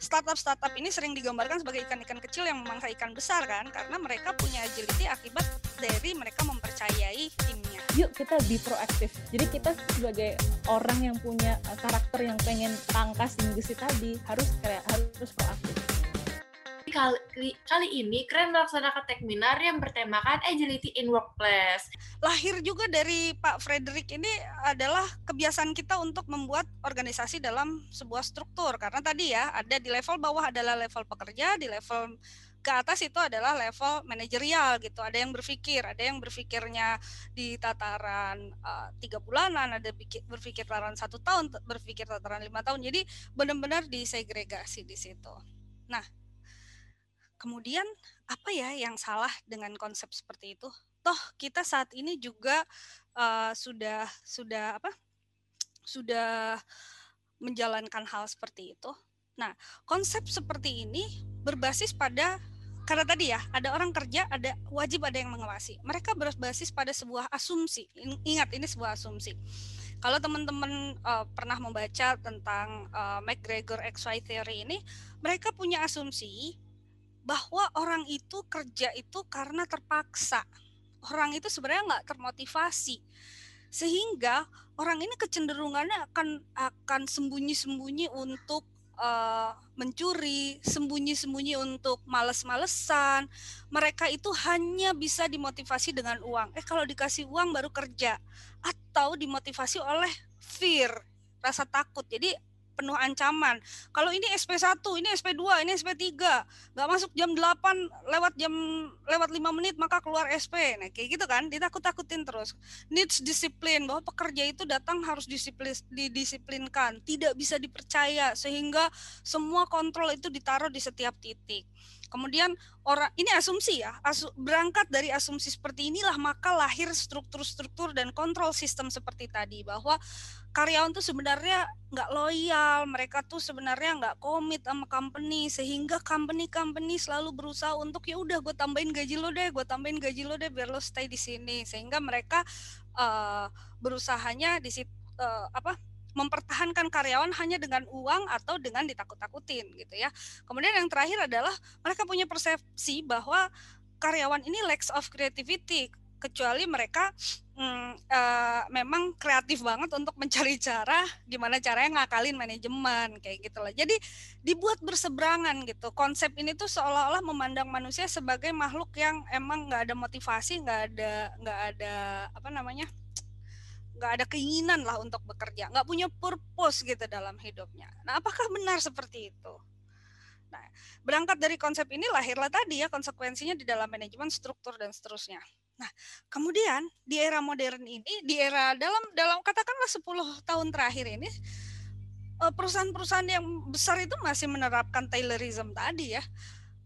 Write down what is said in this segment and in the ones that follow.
startup-startup ini sering digambarkan sebagai ikan-ikan kecil yang memangsa ikan besar kan karena mereka punya agility akibat dari mereka mempercayai timnya. Yuk kita be proaktif. Jadi kita sebagai orang yang punya karakter yang pengen pangkas industri tadi harus kayak harus proaktif kali, kali ini keren melaksanakan Techminar yang bertemakan Agility in Workplace. Lahir juga dari Pak Frederick ini adalah kebiasaan kita untuk membuat organisasi dalam sebuah struktur. Karena tadi ya, ada di level bawah adalah level pekerja, di level ke atas itu adalah level manajerial gitu. Ada yang berpikir, ada yang berpikirnya di tataran uh, tiga bulanan, ada berpikir tataran satu tahun, berpikir tataran lima tahun. Jadi benar-benar disegregasi di situ. Nah, Kemudian apa ya yang salah dengan konsep seperti itu? Toh kita saat ini juga uh, sudah sudah apa? Sudah menjalankan hal seperti itu. Nah, konsep seperti ini berbasis pada karena tadi ya ada orang kerja ada wajib ada yang mengawasi. Mereka berbasis pada sebuah asumsi. Ingat ini sebuah asumsi. Kalau teman-teman uh, pernah membaca tentang uh, McGregor XY theory ini, mereka punya asumsi bahwa orang itu kerja itu karena terpaksa. Orang itu sebenarnya nggak termotivasi. Sehingga orang ini kecenderungannya akan akan sembunyi-sembunyi untuk uh, mencuri, sembunyi-sembunyi untuk males-malesan. Mereka itu hanya bisa dimotivasi dengan uang. Eh kalau dikasih uang baru kerja atau dimotivasi oleh fear, rasa takut. Jadi penuh ancaman. Kalau ini SP1, ini SP2, ini SP3, nggak masuk jam 8 lewat jam lewat 5 menit maka keluar SP. Nah, kayak gitu kan, ditakut-takutin terus. Needs disiplin bahwa pekerja itu datang harus disiplin didisiplinkan, tidak bisa dipercaya sehingga semua kontrol itu ditaruh di setiap titik. Kemudian orang ini asumsi ya, asu, berangkat dari asumsi seperti inilah maka lahir struktur-struktur dan kontrol sistem seperti tadi bahwa karyawan tuh sebenarnya nggak loyal, mereka tuh sebenarnya nggak komit sama company sehingga company-company selalu berusaha untuk ya udah gue tambahin gaji lo deh, gue tambahin gaji lo deh biar lo stay di sini. Sehingga mereka uh, berusahanya di situ uh, apa mempertahankan karyawan hanya dengan uang atau dengan ditakut-takutin gitu ya. Kemudian yang terakhir adalah mereka punya persepsi bahwa karyawan ini lacks of creativity kecuali mereka hmm, uh, memang kreatif banget untuk mencari cara gimana caranya ngakalin manajemen kayak gitu lah. Jadi dibuat berseberangan gitu. Konsep ini tuh seolah-olah memandang manusia sebagai makhluk yang emang nggak ada motivasi, nggak ada nggak ada apa namanya nggak ada keinginan lah untuk bekerja, nggak punya purpose gitu dalam hidupnya. Nah, apakah benar seperti itu? Nah, berangkat dari konsep ini lahirlah tadi ya konsekuensinya di dalam manajemen struktur dan seterusnya. Nah, kemudian di era modern ini, di era dalam dalam katakanlah 10 tahun terakhir ini eh, perusahaan-perusahaan yang besar itu masih menerapkan Taylorism tadi ya.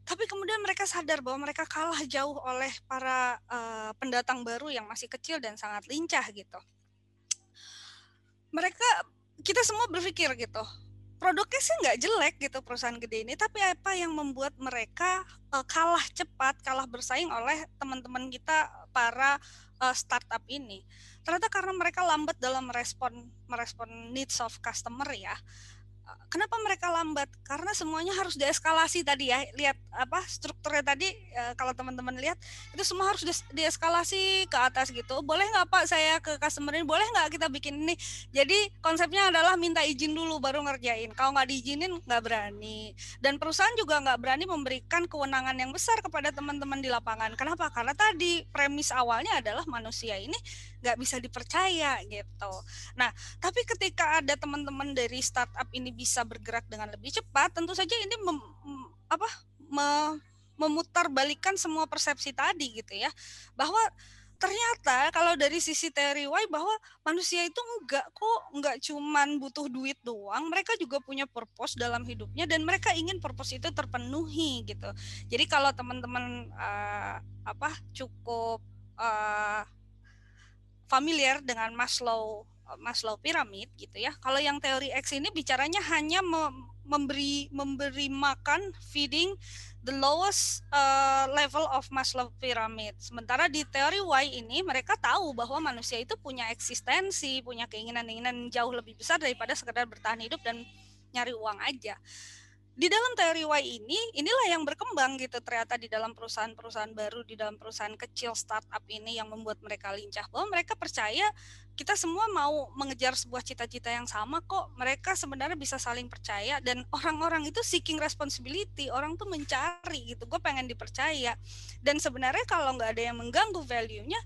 Tapi kemudian mereka sadar bahwa mereka kalah jauh oleh para uh, pendatang baru yang masih kecil dan sangat lincah gitu mereka kita semua berpikir gitu produknya sih nggak jelek gitu perusahaan gede ini tapi apa yang membuat mereka uh, kalah cepat kalah bersaing oleh teman-teman kita para uh, startup ini? Ternyata karena mereka lambat dalam merespon merespon needs of customer ya kenapa mereka lambat? Karena semuanya harus deeskalasi tadi ya. Lihat apa strukturnya tadi e, kalau teman-teman lihat itu semua harus deeskalasi ke atas gitu. Boleh nggak Pak saya ke customer ini? Boleh nggak kita bikin ini? Jadi konsepnya adalah minta izin dulu baru ngerjain. Kalau nggak diizinin nggak berani. Dan perusahaan juga nggak berani memberikan kewenangan yang besar kepada teman-teman di lapangan. Kenapa? Karena tadi premis awalnya adalah manusia ini nggak bisa dipercaya gitu. Nah, tapi ketika ada teman-teman dari startup ini bisa bergerak dengan lebih cepat, tentu saja ini mem, apa me, memutar balikan semua persepsi tadi gitu ya, bahwa ternyata kalau dari sisi teori Y bahwa manusia itu enggak kok enggak cuman butuh duit doang mereka juga punya purpose dalam hidupnya dan mereka ingin purpose itu terpenuhi gitu. Jadi kalau teman-teman uh, apa cukup uh, familiar dengan Maslow Maslow piramid gitu ya. Kalau yang teori X ini bicaranya hanya memberi memberi makan feeding the lowest uh, level of Maslow pyramid. Sementara di teori Y ini mereka tahu bahwa manusia itu punya eksistensi, punya keinginan-keinginan jauh lebih besar daripada sekedar bertahan hidup dan nyari uang aja. Di dalam teori Y ini inilah yang berkembang gitu. Ternyata di dalam perusahaan-perusahaan baru di dalam perusahaan kecil startup ini yang membuat mereka lincah. Bahwa mereka percaya kita semua mau mengejar sebuah cita-cita yang sama kok. Mereka sebenarnya bisa saling percaya dan orang-orang itu seeking responsibility. Orang tuh mencari gitu. Gue pengen dipercaya. Dan sebenarnya kalau nggak ada yang mengganggu value-nya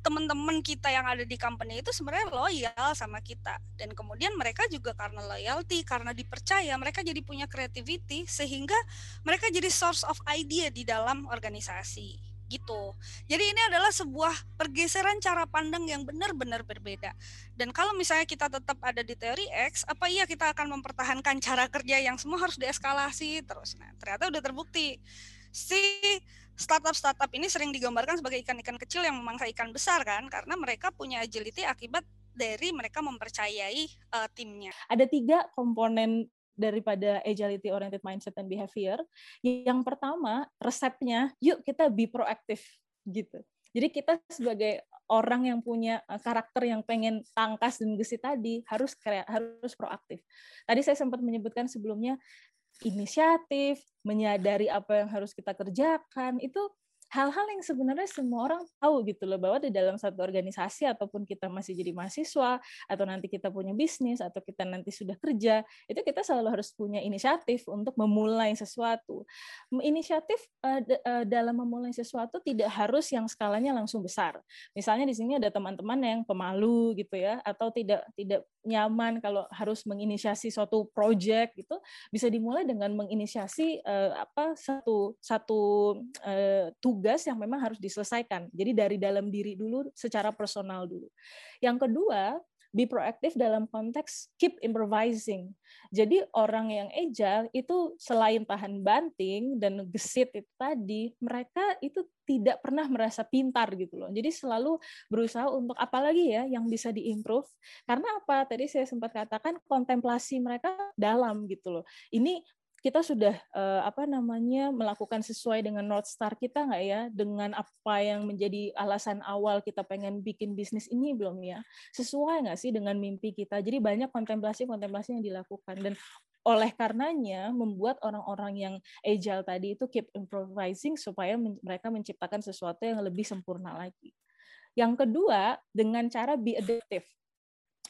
teman-teman kita yang ada di company itu sebenarnya loyal sama kita dan kemudian mereka juga karena loyalty karena dipercaya mereka jadi punya creativity sehingga mereka jadi source of idea di dalam organisasi gitu. Jadi ini adalah sebuah pergeseran cara pandang yang benar-benar berbeda. Dan kalau misalnya kita tetap ada di teori X, apa iya kita akan mempertahankan cara kerja yang semua harus deeskalasi terus? Nah, ternyata udah terbukti si startup-startup ini sering digambarkan sebagai ikan-ikan kecil yang memangsa ikan besar kan karena mereka punya agility akibat dari mereka mempercayai uh, timnya. Ada tiga komponen daripada agility oriented mindset and behavior. Yang pertama, resepnya yuk kita be proaktif gitu. Jadi kita sebagai orang yang punya eh, karakter yang pengen tangkas dan gesit tadi harus harus proaktif. Tadi saya sempat menyebutkan sebelumnya inisiatif, menyadari apa yang harus kita kerjakan, itu hal-hal yang sebenarnya semua orang tahu gitu loh bahwa di dalam satu organisasi ataupun kita masih jadi mahasiswa atau nanti kita punya bisnis atau kita nanti sudah kerja itu kita selalu harus punya inisiatif untuk memulai sesuatu. Inisiatif uh, uh, dalam memulai sesuatu tidak harus yang skalanya langsung besar. Misalnya di sini ada teman-teman yang pemalu gitu ya atau tidak tidak nyaman kalau harus menginisiasi suatu project gitu bisa dimulai dengan menginisiasi uh, apa satu satu tugas yang memang harus diselesaikan. Jadi dari dalam diri dulu secara personal dulu. Yang kedua, be proaktif dalam konteks keep improvising. Jadi orang yang agile itu selain tahan banting dan gesit itu tadi, mereka itu tidak pernah merasa pintar gitu loh. Jadi selalu berusaha untuk apalagi ya yang bisa diimprove. Karena apa? Tadi saya sempat katakan kontemplasi mereka dalam gitu loh. Ini kita sudah uh, apa namanya melakukan sesuai dengan north star kita nggak ya dengan apa yang menjadi alasan awal kita pengen bikin bisnis ini belum ya sesuai nggak sih dengan mimpi kita jadi banyak kontemplasi kontemplasi yang dilakukan dan oleh karenanya membuat orang-orang yang agile tadi itu keep improvising supaya mereka menciptakan sesuatu yang lebih sempurna lagi. Yang kedua dengan cara be adaptive.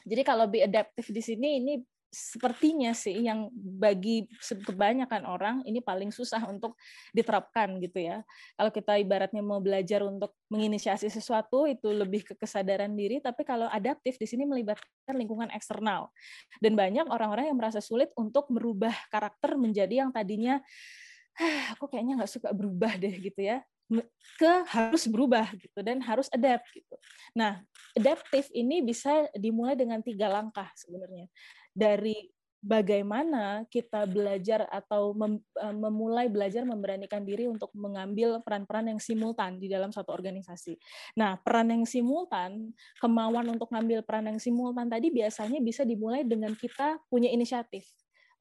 Jadi kalau be adaptive di sini ini sepertinya sih yang bagi kebanyakan orang ini paling susah untuk diterapkan gitu ya. Kalau kita ibaratnya mau belajar untuk menginisiasi sesuatu itu lebih ke kesadaran diri, tapi kalau adaptif di sini melibatkan lingkungan eksternal. Dan banyak orang-orang yang merasa sulit untuk merubah karakter menjadi yang tadinya aku kayaknya nggak suka berubah deh gitu ya ke harus berubah gitu dan harus adapt gitu. Nah, adaptif ini bisa dimulai dengan tiga langkah sebenarnya dari bagaimana kita belajar atau mem, eh, memulai belajar memberanikan diri untuk mengambil peran-peran yang simultan di dalam suatu organisasi. Nah, peran yang simultan, kemauan untuk mengambil peran yang simultan tadi biasanya bisa dimulai dengan kita punya inisiatif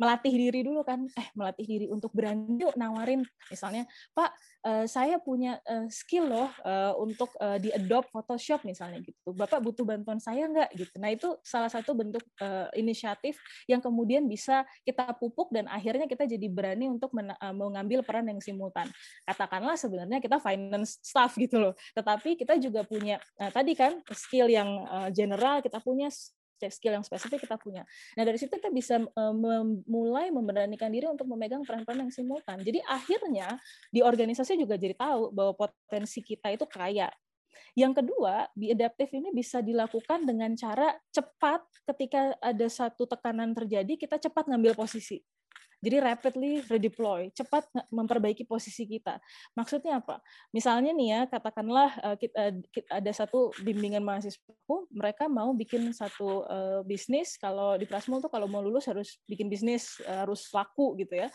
melatih diri dulu kan. Eh melatih diri untuk berani yuk nawarin. Misalnya Pak uh, saya punya uh, skill loh uh, untuk uh, di adopt Photoshop misalnya gitu. Bapak butuh bantuan saya nggak? Gitu. Nah itu salah satu bentuk uh, inisiatif yang kemudian bisa kita pupuk dan akhirnya kita jadi berani untuk men- uh, mengambil peran yang simultan. Katakanlah sebenarnya kita finance staff gitu loh. Tetapi kita juga punya uh, tadi kan skill yang uh, general kita punya skill yang spesifik kita punya. Nah dari situ kita bisa mulai memberanikan diri untuk memegang peran-peran yang simultan. Jadi akhirnya di organisasi juga jadi tahu bahwa potensi kita itu kaya. Yang kedua, di adaptif ini bisa dilakukan dengan cara cepat ketika ada satu tekanan terjadi, kita cepat ngambil posisi. Jadi rapidly redeploy, cepat memperbaiki posisi kita. Maksudnya apa? Misalnya nih ya, katakanlah eh, kita, eh, ada satu bimbingan mahasiswaku, mereka mau bikin satu uh, bisnis. Kalau di Prasmul tuh kalau mau lulus harus bikin bisnis, harus laku gitu ya.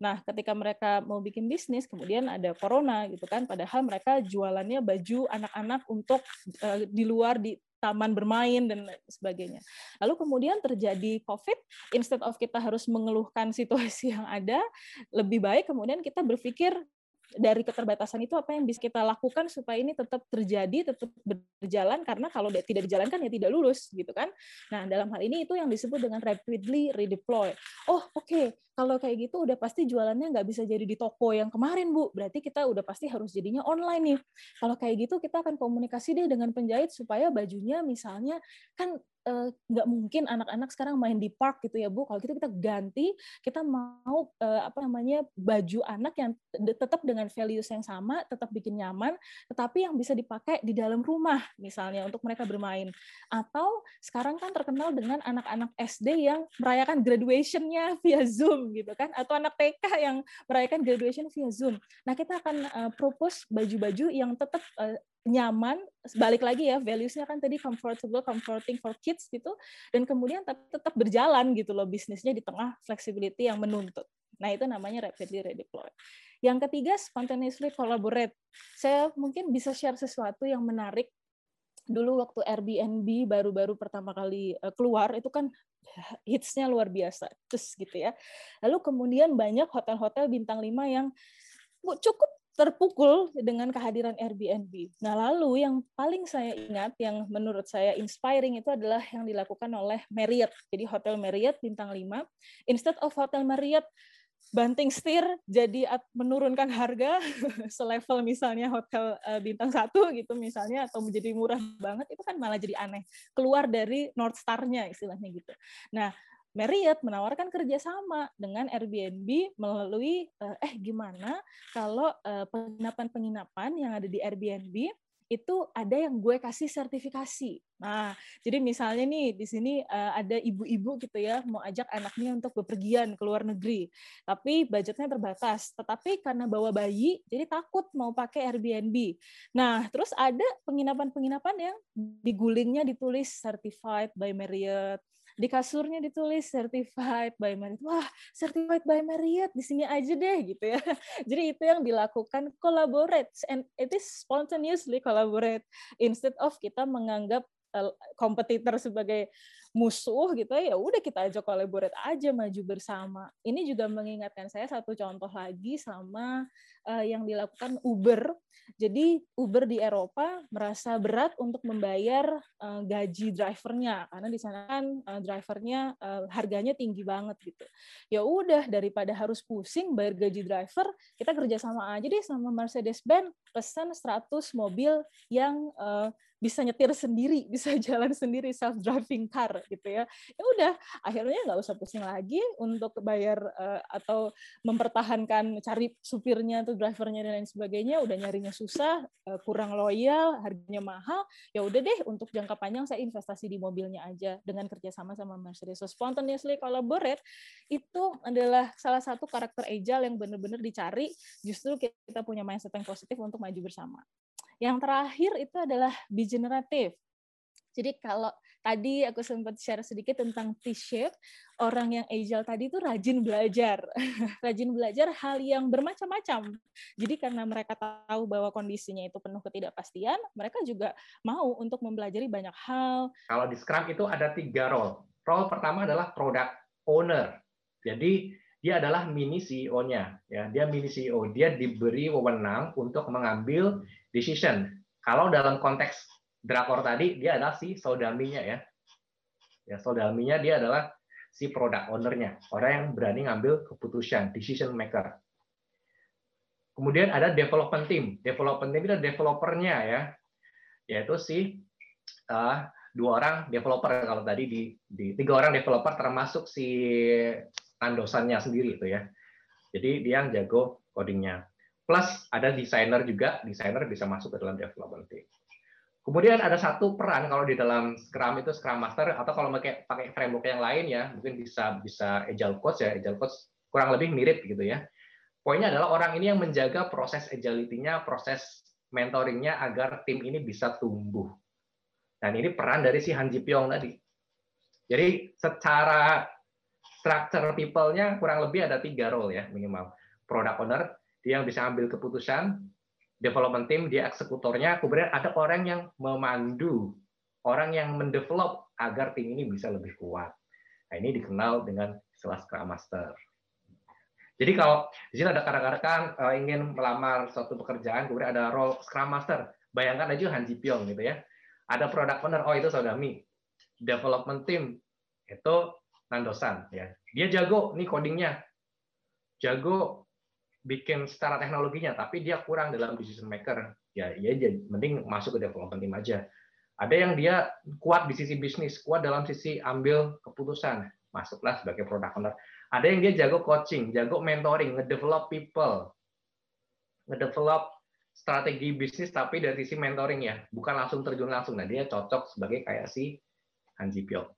Nah, ketika mereka mau bikin bisnis, kemudian ada corona gitu kan. Padahal mereka jualannya baju anak-anak untuk uh, di luar di taman bermain dan sebagainya. Lalu kemudian terjadi COVID, instead of kita harus mengeluhkan situasi yang ada, lebih baik kemudian kita berpikir dari keterbatasan itu apa yang bisa kita lakukan supaya ini tetap terjadi, tetap berjalan karena kalau tidak dijalankan ya tidak lulus gitu kan. Nah, dalam hal ini itu yang disebut dengan rapidly redeploy. Oh, oke. Okay. Kalau kayak gitu udah pasti jualannya nggak bisa jadi di toko yang kemarin, Bu. Berarti kita udah pasti harus jadinya online nih. Kalau kayak gitu kita akan komunikasi deh dengan penjahit supaya bajunya misalnya kan nggak uh, mungkin anak-anak sekarang main di park gitu ya bu. Kalau gitu kita ganti, kita mau uh, apa namanya baju anak yang tetap dengan values yang sama, tetap bikin nyaman, tetapi yang bisa dipakai di dalam rumah misalnya untuk mereka bermain. Atau sekarang kan terkenal dengan anak-anak SD yang merayakan graduationnya via Zoom gitu kan, atau anak TK yang merayakan graduation via Zoom. Nah kita akan uh, propose baju-baju yang tetap uh, nyaman balik lagi ya valuesnya kan tadi comfortable comforting for kids gitu dan kemudian tetap berjalan gitu loh bisnisnya di tengah flexibility yang menuntut. Nah itu namanya rapidly redeploy. Yang ketiga spontaneously collaborate. Saya mungkin bisa share sesuatu yang menarik. Dulu waktu Airbnb baru-baru pertama kali eh, keluar itu kan hitsnya luar biasa terus gitu ya. Lalu kemudian banyak hotel-hotel bintang 5 yang cukup terpukul dengan kehadiran Airbnb. Nah, lalu yang paling saya ingat yang menurut saya inspiring itu adalah yang dilakukan oleh Marriott. Jadi Hotel Marriott bintang 5, instead of Hotel Marriott banting setir jadi menurunkan harga selevel misalnya hotel eh, bintang satu gitu misalnya atau menjadi murah banget itu kan malah jadi aneh keluar dari North Star-nya istilahnya gitu. Nah Marriott menawarkan kerjasama dengan Airbnb melalui eh, eh gimana kalau eh, penginapan-penginapan yang ada di Airbnb itu ada yang gue kasih sertifikasi. Nah, jadi misalnya nih di sini uh, ada ibu-ibu gitu ya mau ajak anaknya untuk bepergian ke luar negeri, tapi budgetnya terbatas. Tetapi karena bawa bayi, jadi takut mau pakai Airbnb. Nah, terus ada penginapan-penginapan yang digulingnya ditulis certified by Marriott, di kasurnya ditulis certified by Marriott. Wah, certified by Marriott di sini aja deh gitu ya. Jadi itu yang dilakukan collaborate and it is spontaneously collaborate instead of kita menganggap eh, kompetitor sebagai musuh gitu ya udah kita ajak collaborate aja maju bersama. Ini juga mengingatkan saya satu contoh lagi sama uh, yang dilakukan Uber. Jadi Uber di Eropa merasa berat untuk membayar uh, gaji drivernya karena di sana kan uh, drivernya uh, harganya tinggi banget gitu. Ya udah daripada harus pusing bayar gaji driver, kita kerjasama aja deh sama Mercedes-Benz pesan 100 mobil yang uh, bisa nyetir sendiri, bisa jalan sendiri self driving car gitu ya. Ya udah, akhirnya nggak usah pusing lagi untuk bayar uh, atau mempertahankan cari supirnya atau drivernya dan lain sebagainya, udah nyarinya susah, uh, kurang loyal, harganya mahal. Ya udah deh, untuk jangka panjang saya investasi di mobilnya aja dengan kerjasama sama Mercedes. So spontaneously collaborate itu adalah salah satu karakter agile yang benar-benar dicari. Justru kita punya mindset yang positif untuk maju bersama. Yang terakhir itu adalah be generative. Jadi kalau tadi aku sempat share sedikit tentang T-shape, orang yang agile tadi itu rajin belajar. rajin belajar hal yang bermacam-macam. Jadi karena mereka tahu bahwa kondisinya itu penuh ketidakpastian, mereka juga mau untuk mempelajari banyak hal. Kalau di Scrum itu ada tiga role. Role pertama adalah product owner. Jadi dia adalah mini CEO-nya ya dia mini CEO dia diberi wewenang untuk mengambil decision. Kalau dalam konteks drakor tadi dia adalah si sodaminya ya. Ya sodaminya dia adalah si product ownernya. Orang yang berani ngambil keputusan decision maker. Kemudian ada development team. Development team itu developernya ya. Yaitu si uh, dua orang developer. Kalau tadi di, di tiga orang developer termasuk si andosannya sendiri itu ya. Jadi dia yang jago codingnya. Plus ada desainer juga, desainer bisa masuk ke dalam development team. Kemudian ada satu peran kalau di dalam Scrum itu Scrum Master atau kalau pakai pakai framework yang lain ya, mungkin bisa bisa Agile Coach ya, Agile Coach kurang lebih mirip gitu ya. Poinnya adalah orang ini yang menjaga proses agility-nya, proses mentoringnya agar tim ini bisa tumbuh. Dan ini peran dari si Han Ji Pyong tadi. Jadi secara structure people-nya kurang lebih ada tiga role ya minimal. Product owner, dia yang bisa ambil keputusan, development team, dia eksekutornya, kemudian ada orang yang memandu, orang yang mendevelop agar tim ini bisa lebih kuat. Nah, ini dikenal dengan istilah Scrum Master. Jadi kalau di sini ada rekan-rekan uh, ingin melamar suatu pekerjaan, kemudian ada role Scrum Master. Bayangkan aja Han Ji Pyong gitu ya. Ada product owner, oh itu Saudami. Development team, itu Nandosan. Ya. Dia jago nih codingnya. Jago bikin secara teknologinya, tapi dia kurang dalam decision maker. Ya, ya mending masuk ke development team aja. Ada yang dia kuat di sisi bisnis, kuat dalam sisi ambil keputusan, masuklah sebagai product owner. Ada yang dia jago coaching, jago mentoring, ngedevelop people, ngedevelop strategi bisnis tapi dari sisi mentoring ya, bukan langsung terjun langsung. Nah dia cocok sebagai kayak si Han Ji Pyong.